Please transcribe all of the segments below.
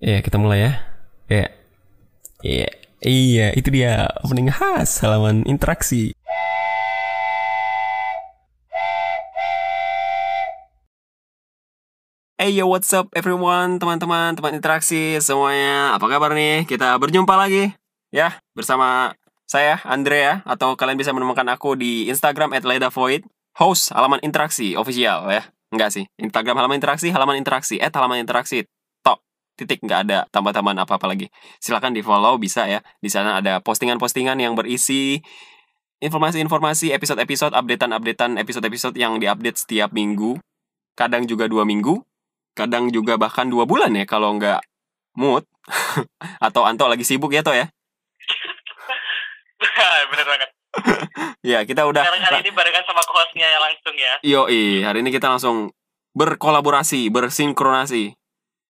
Ya, kita mulai ya. Ya. Iya. Iya, itu dia opening khas halaman interaksi. Hey yo, what's up everyone, teman-teman, teman interaksi semuanya. Apa kabar nih? Kita berjumpa lagi ya bersama saya Andrea atau kalian bisa menemukan aku di Instagram @ledavoid, host halaman interaksi official ya. Enggak sih, Instagram halaman interaksi, halaman interaksi, at halaman interaksi. Titik nggak ada tambah-tambahan apa-apa lagi. Silakan di follow bisa ya. Di sana ada postingan-postingan yang berisi informasi-informasi, episode-episode, updatean-updatean episode-episode yang diupdate setiap minggu. Kadang juga dua minggu, kadang juga bahkan dua bulan ya kalau nggak mood atau Anto lagi sibuk ya toh ya. Bener banget. Ya kita udah. Sekarang kali ini barengan sama co-hostnya yang langsung ya. Yoi, hari ini kita langsung berkolaborasi, bersinkronasi.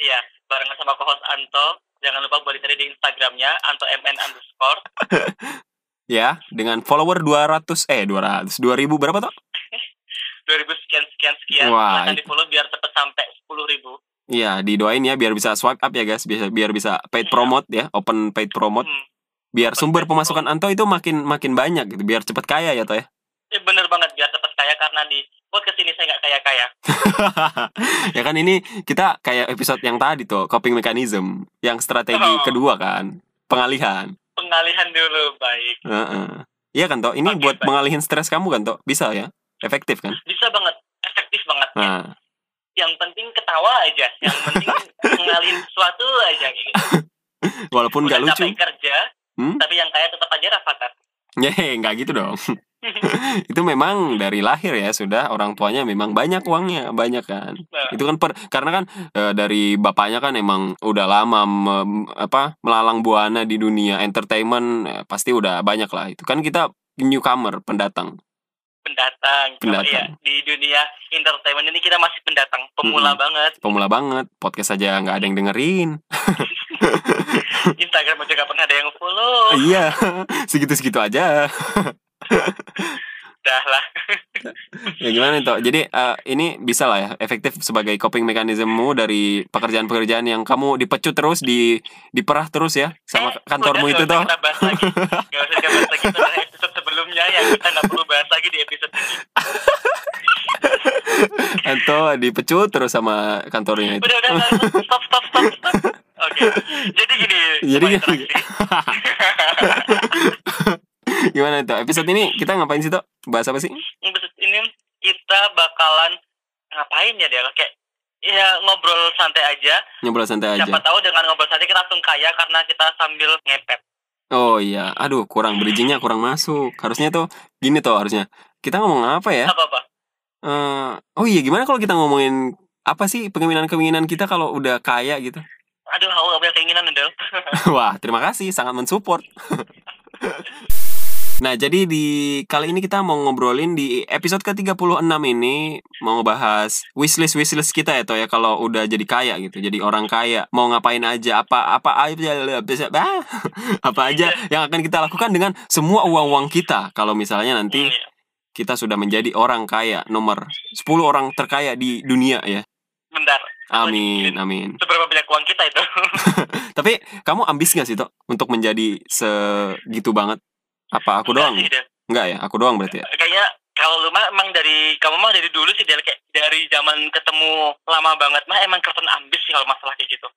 Iya, barengan sama co-host Anto. Jangan lupa buat dicari di Instagramnya Anto MN underscore. Ya, dengan follower 200 eh 200 2000 berapa toh? 2000 sekian sekian sekian. Wah, Silahkan di follow biar cepet sampai 10 ribu. Iya, didoain ya biar bisa swipe up ya guys, biar biar bisa paid Iya. promote ya, open paid promote. Hmm. Biar Open sumber pemasukan Anto itu makin makin banyak gitu, biar cepet kaya ya toh ya. Eh, bener banget biar cepet kaya karena di podcast ini saya nggak kaya kaya. ya kan ini kita kayak episode yang tadi tuh, coping mechanism, yang strategi Oh. kedua kan, pengalihan. Pengalihan dulu baik. Heeh. Iya kan toh, ini Oke, buat baik. mengalihin stres kamu kan toh, bisa ya, efektif kan? Bisa banget, efektif banget. ya. Nah, Yang penting ketawa aja. Yang penting ngalihin sesuatu aja gitu. walaupun nggak lucu, kerja, Hmm? tapi yang kaya tetap aja rafathar. Yeay, nggak gitu dong. itu memang dari lahir ya sudah orang tuanya memang banyak uangnya, banyak kan. Nah, Itu kan per, karena kan eh, dari bapaknya kan emang udah lama mem- apa melalang buana di dunia entertainment eh, pasti udah banyak lah. Itu kan kita newcomer, pendatang. pendatang. Pendatang. Iya, di dunia entertainment ini kita masih pendatang, pemula Mm-mm. banget. Pemula banget, podcast aja nggak ada yang dengerin. Instagram aja gak pernah ada yang follow. iya, segitu-segitu aja. Dah lah. ya gimana toh jadi eh, ini bisa lah ya efektif sebagai coping mekanismemu dari pekerjaan-pekerjaan yang kamu dipecut terus di diperah terus ya sama Eh, kantormu itu nggak toh usah Kita bahas lagi. Gak usah kita bahas lagi episode sebelumnya yang kita gak perlu bahas lagi di episode ini. atau dipecut terus sama kantornya itu Udah, udah, udah. Stop, stop, stop, stop. Oke. Jadi gini. Jadi gini. Gimana tuh? Episode ini kita ngapain sih toh bahas apa sih? Episode ini kita bakalan ngapain ya dia kayak ya ngobrol santai aja. Ngobrol santai aja. siapa tahu dengan ngobrol santai kita langsung kaya karena kita sambil ngepet. Oh iya. Aduh kurang bridgingnya kurang masuk. Harusnya tuh gini tuh harusnya. Kita ngomong apa ya? Apa apa? Eh, oh iya gimana kalau kita ngomongin apa sih keinginan-keinginan kita kalau udah kaya gitu? Aduh aku gak punya keinginan Del. Wah, terima kasih, sangat mensupport. nah, jadi di kali ini kita mau ngobrolin di episode ke-36 ini mau ngebahas wishlist wishlist kita ya toh ya kalau udah jadi kaya gitu, jadi orang kaya, mau ngapain aja, apa apa aja bisa apa aja yang akan kita lakukan dengan semua uang-uang kita kalau misalnya nanti Iya. kita sudah menjadi orang kaya nomor 10 orang terkaya di dunia ya. bentar Amin, amin. seberapa banyak uang kita itu Tapi kamu ambis gak sih Tok untuk menjadi segitu banget? Apa aku doang? Enggak sih, Del. Enggak ya, aku doang berarti ya. kayaknya kalau lu mah emang dari kamu mah dari dulu sih kayak dari zaman ketemu lama banget mah emang kelihatan ambis sih kalau masalah kayak gitu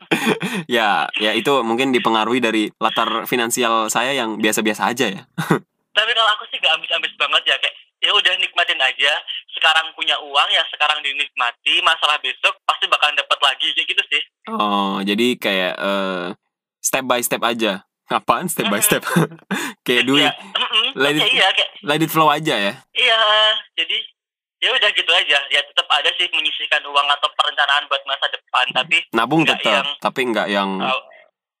ya, ya itu mungkin dipengaruhi dari latar finansial saya yang biasa-biasa aja ya. tapi kalau aku sih gak ambis-ambis banget ya kayak ya udah nikmatin aja sekarang punya uang ya sekarang dinikmati masalah besok pasti bakalan dapat lagi kayak gitu sih Oh, jadi kayak eh, step by step aja. Apaan step by step? kayak do ya, it, mm-mm, Let it- iya kayak let it flow aja ya. iya jadi ya udah gitu aja ya tetap ada sih menyisihkan uang atau perencanaan buat masa depan tapi Nabung tetap, yang- tapi enggak yang uh,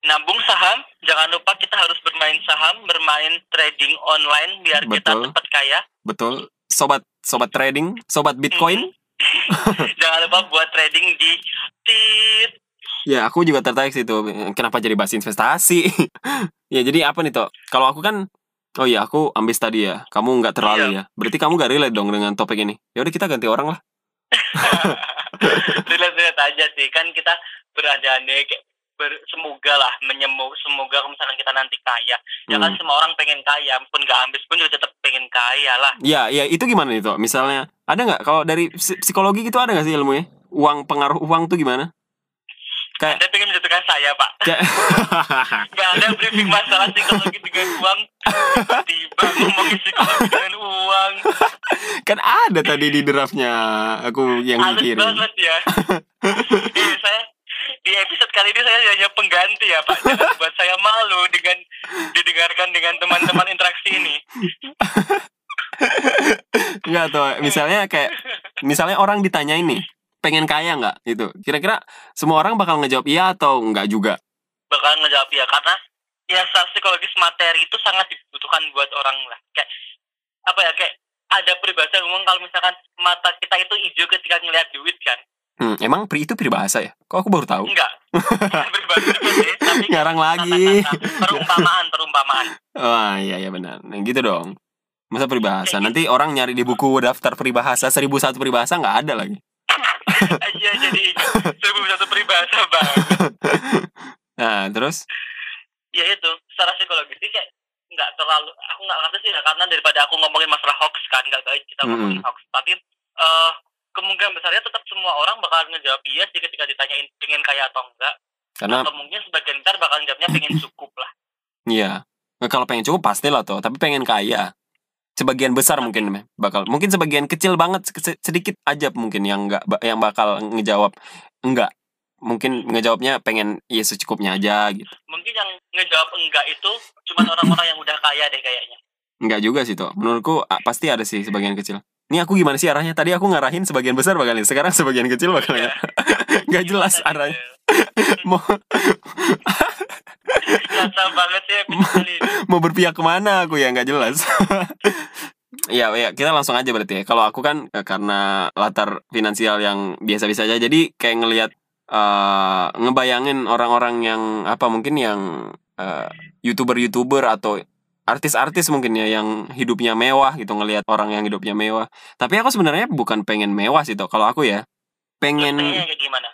nabung saham jangan lupa kita harus bermain saham bermain trading online biar kita Betul. cepat kaya betul. Sobat sobat trading, sobat Bitcoin. jangan lupa buat trading di tit Ya, aku juga tertarik sih itu. Kenapa jadi bahas investasi? ya, jadi apa nih, Tok? Kalau aku kan Oh iya, aku ambis tadi ya. Kamu nggak terlalu ya. Berarti kamu gak relate dong dengan topik ini. Ya udah kita ganti orang lah. Lihat-lihat aja sih kan kita berandai kayak ber, semoga lah menyembuh semoga kalau misalkan kita nanti kaya ya kan Hmm. semua orang pengen kaya pun gak ambis pun juga tetap pengen kaya lah Ya, ya itu gimana itu? Misalnya ada nggak kalau dari psi- psikologi gitu ada nggak sih ilmunya? Uang pengaruh uang tuh gimana? Kayak anda pengen menjatuhkan saya pak? Kayak Gak ada briefing masalah psikologi dengan uang. Tiba ngomongin psikologi dengan uang. Kan ada tadi di draftnya aku yang Halus mikirin. banget ya. Eh, saya di episode kali ini saya hanya pengganti ya Pak. Jangan buat saya malu dengan didengarkan dengan teman-teman interaksi ini. Enggak tuh, misalnya kayak misalnya orang ditanya ini pengen kaya nggak gitu. Kira-kira semua orang bakal ngejawab iya atau enggak juga? Bakal ngejawab ya Karena ya secara psikologis materi itu sangat dibutuhkan buat orang lah Kayak apa ya kayak ada peribahasa ngomong kalau misalkan mata kita itu hijau ketika ngelihat duit kan Hmm, emang pri itu peribahasa ya? Kok aku baru tahu? enggak peribahasa tapi Ngarang lagi. perumpamaan perumpamaan Wah, iya iya benar. Nah, gitu dong. Masa peribahasa? Nanti orang nyari di buku daftar peribahasa seribu satu peribahasa nggak ada lagi. Iya jadi seribu satu peribahasa bang. Nah, terus Ya itu secara psikologis sih kayak nggak terlalu aku nggak ngerti sih karena daripada aku ngomongin masalah hoax kan nggak baik kita ngomongin Mm-mm. hoax tapi eh kemungkinan besarnya tetap semua orang bakal ngejawab iya sih ketika ditanyain pengen kaya atau enggak karena atau mungkin sebagian besar bakal jawabnya pengen cukup lah Iya. Nah, kalau pengen cukup pasti lah tuh, tapi pengen kaya. Sebagian besar mungkin bakal mungkin sebagian kecil banget se- sedikit aja mungkin yang enggak yang bakal ngejawab enggak. Mungkin ngejawabnya pengen ya secukupnya aja gitu. mungkin yang ngejawab enggak itu cuma orang-orang yang udah kaya deh kayaknya Enggak juga sih tuh. Menurutku pasti ada sih sebagian kecil. Ini aku gimana sih arahnya? Tadi aku ngarahin sebagian besar bakal ini. Sekarang sebagian kecil bakal Iya. ya. Enggak jelas Gimana arahnya. gitu? Mau banget sih ini. Mau berpihak ke mana aku ya nggak jelas. Iya, ya kita langsung aja berarti ya. Kalau aku kan eh, karena latar finansial yang biasa-biasa aja, jadi kayak ngelihat eh ngebayangin orang-orang yang apa mungkin yang eh, youtuber-youtuber atau artis-artis mungkin ya yang hidupnya mewah gitu ngelihat orang yang hidupnya mewah. Tapi aku sebenarnya bukan pengen mewah sih tuh. Kalau aku ya pengen Pengennya kayak gimana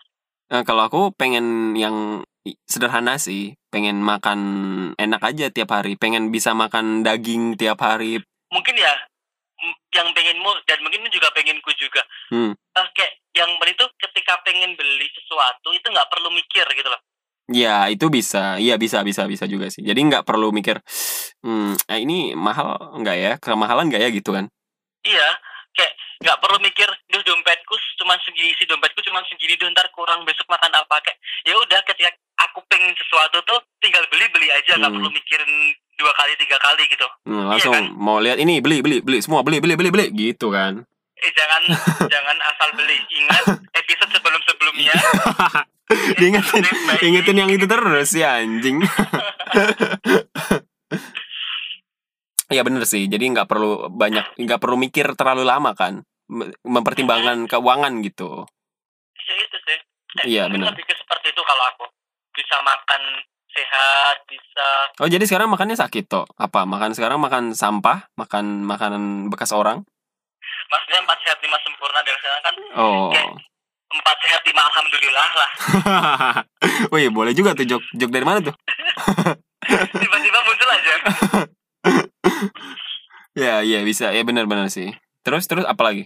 Nah, kalau aku pengen yang sederhana sih, pengen makan enak aja tiap hari, pengen bisa makan daging tiap hari. mungkin ya yang pengenmu dan mungkin juga penginku juga Hmm. Eh, kayak yang beli tuh ketika pengen beli sesuatu itu nggak perlu mikir gitu loh Ya, itu bisa. Iya, bisa, bisa, bisa juga sih. Jadi nggak perlu mikir, hmm, eh, ini mahal nggak ya? Kemahalan nggak ya gitu kan? iya kayak nggak perlu mikir duh dompetku cuma segini isi dompetku cuma segini duh ntar kurang besok makan apa kayak ya udah ketika aku pengen sesuatu tuh tinggal beli beli aja nggak Hmm. perlu mikirin dua kali tiga kali gitu Hmm, langsung kan? mau lihat ini beli, beli, beli semua beli, beli, beli, beli gitu kan? eh jangan jangan asal beli ingat episode sebelum sebelumnya Diingetin, ingetin yang itu terus ya anjing. Iya bener sih. Jadi nggak perlu banyak, nggak perlu mikir terlalu lama kan, mempertimbangkan keuangan gitu. ya itu sih Iya, benar. lebih ke seperti itu kalau aku bisa makan sehat bisa Oh jadi sekarang makannya sakit toh? Apa? Makan sekarang makan sampah, makan makanan bekas orang? maksudnya empat sehat lima sempurna dari sana kan Oh. Kayak empat sehat lima alhamdulillah lah Wih boleh juga tuh jok jok dari mana tuh? tiba-tiba muncul aja Ya iya bisa ya benar-benar sih. Terus terus apa lagi?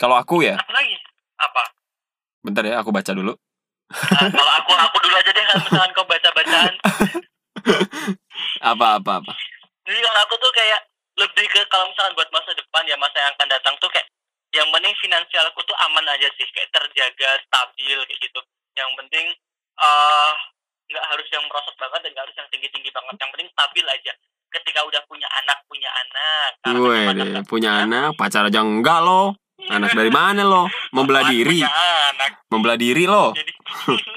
Kalau aku ya, apa lagi. Apa? Bentar ya aku baca dulu. Nah, kalau aku aku dulu aja deh kalau misalkan kau baca bacaan Apa apa apa? jadi kalau aku tuh kayak lebih ke kalau misalkan buat masa depan ya masa yang akan datang tuh kayak yang penting finansialku tuh aman aja sih kayak terjaga stabil kayak gitu. Yang penting eh nggak harus yang merosot banget dan nggak harus yang tinggi tinggi banget. Yang penting stabil aja. Ketika udah punya anak punya anak. Anak punya anak, pacar aja enggak lo. Anak dari mana lo? Membelah diri, anak membelah diri lo. jadi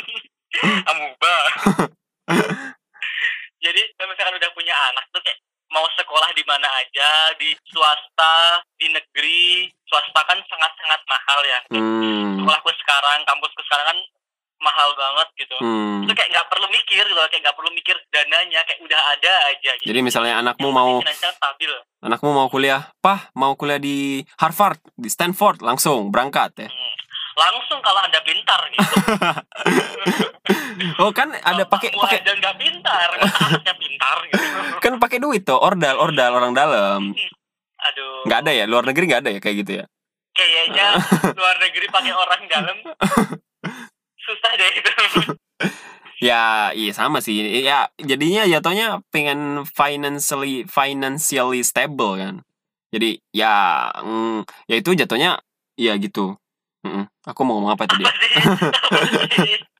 amuba jadi kalau misalkan udah punya anak tuh kayak mau sekolah di mana aja di swasta di negeri swasta kan sangat sangat mahal ya Hmm. sekolahku sekarang kampusku sekarang kan mahal banget gitu. Hmm. itu kayak nggak perlu mikir gitu kayak nggak perlu mikir dananya kayak udah ada aja gitu. Jadi misalnya anakmu Yang mau stabil. anakmu mau kuliah, pah mau kuliah di Harvard, di Stanford langsung berangkat ya. Hmm. langsung kalau anda pintar gitu. Oh kan ada pakai pakai aja nggak pintar anaknya pintar gitu. Kan pakai duit tuh ordal ordal orang dalam. Aduh. Nggak ada ya? Luar negeri nggak ada ya kayak gitu ya? Kayaknya luar negeri pakai orang dalam susah deh gitu ya iya sama sih. Ya jadinya jatuhnya pengen financially financially stable kan. Jadi ya mm, ya itu jatuhnya ya gitu. Mm-mm. aku mau ngomong apa tadi?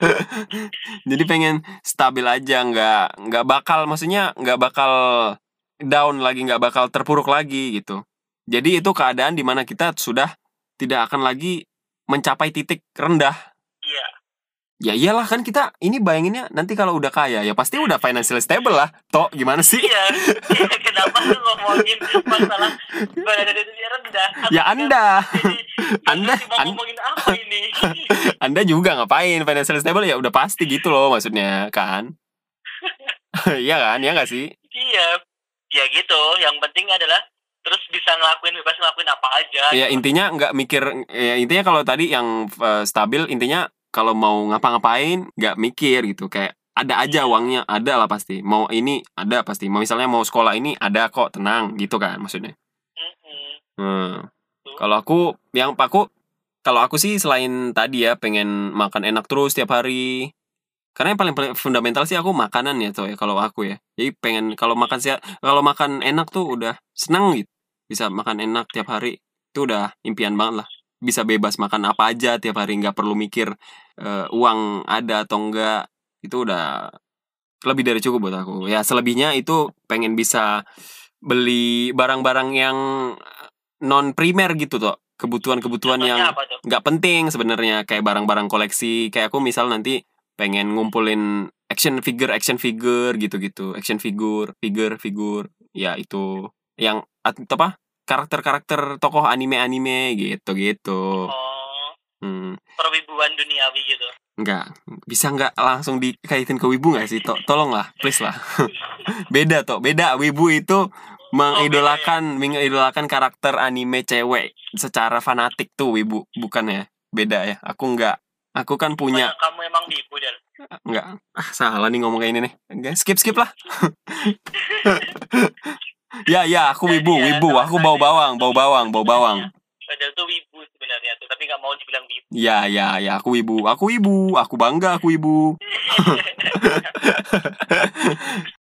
Jadi pengen stabil aja nggak nggak bakal maksudnya nggak bakal down lagi nggak bakal terpuruk lagi gitu. Jadi itu keadaan di mana kita sudah tidak akan lagi mencapai titik rendah ya iyalah kan kita ini bayanginnya nanti kalau udah kaya ya pasti udah financially stable lah. Toh gimana sih? Iya. Kenapa lu ngomongin masalah badan diri rendah? Ya anda. Jadi Anda- Anda- ngomongin apa ini? Anda juga ngapain financially stable? Ya udah pasti gitu loh maksudnya kan? Iya kan? Ya nggak sih? Iya. Ya gitu. Yang penting adalah terus bisa ngelakuin bebas ngelakuin apa aja ya gitu. intinya nggak mikir ya intinya kalau tadi yang eh, stabil intinya kalau mau ngapa-ngapain nggak mikir gitu. Kayak ada aja uangnya ada lah pasti. Mau ini ada pasti. Mau misalnya mau sekolah ini ada kok tenang gitu kan maksudnya. Hmm. kalau aku yang aku kalau aku sih selain tadi ya pengen makan enak terus tiap hari. Karena yang paling, paling fundamental sih aku makanan ya tuh ya kalau aku ya. Jadi pengen kalau makan siap kalau makan enak tuh udah seneng gitu. Bisa makan enak tiap hari. Itu udah impian banget lah bisa bebas makan apa aja tiap hari nggak perlu mikir eh, uang ada atau enggak itu udah lebih dari cukup buat aku. Ya selebihnya itu pengen bisa beli barang-barang yang non primer gitu tuh kebutuhan-kebutuhan yang nggak penting sebenarnya kayak barang-barang koleksi. Kayak aku misal nanti pengen ngumpulin action figure action figure gitu-gitu. Action figure figure figur ya itu. Yang at- apa karakter-karakter tokoh anime-anime gitu-gitu. Oh. Hmm, perwibuan duniawi gitu. Nggak. Bisa nggak langsung dikaitin ke wibu nggak sih? To tolonglah please lah. Beda toh. Beda. Wibu itu mengidolakan mengidolakan karakter anime cewek secara fanatik tuh wibu. Bukan ya? Beda ya? Aku nggak. Aku kan punya Mana kamu emang wibu dan nggak. Ah salah nih ngomong kayak ini nih. Nggak, skip skip lah ya ya aku wibu Jadi ya, wibu aku bau bawang bau bawang bau bawang. padahal tuh wibu sebenarnya tuh tapi nggak mau dibilang wibu. Ya ya ya aku wibu aku wibu. Aku bangga aku wibu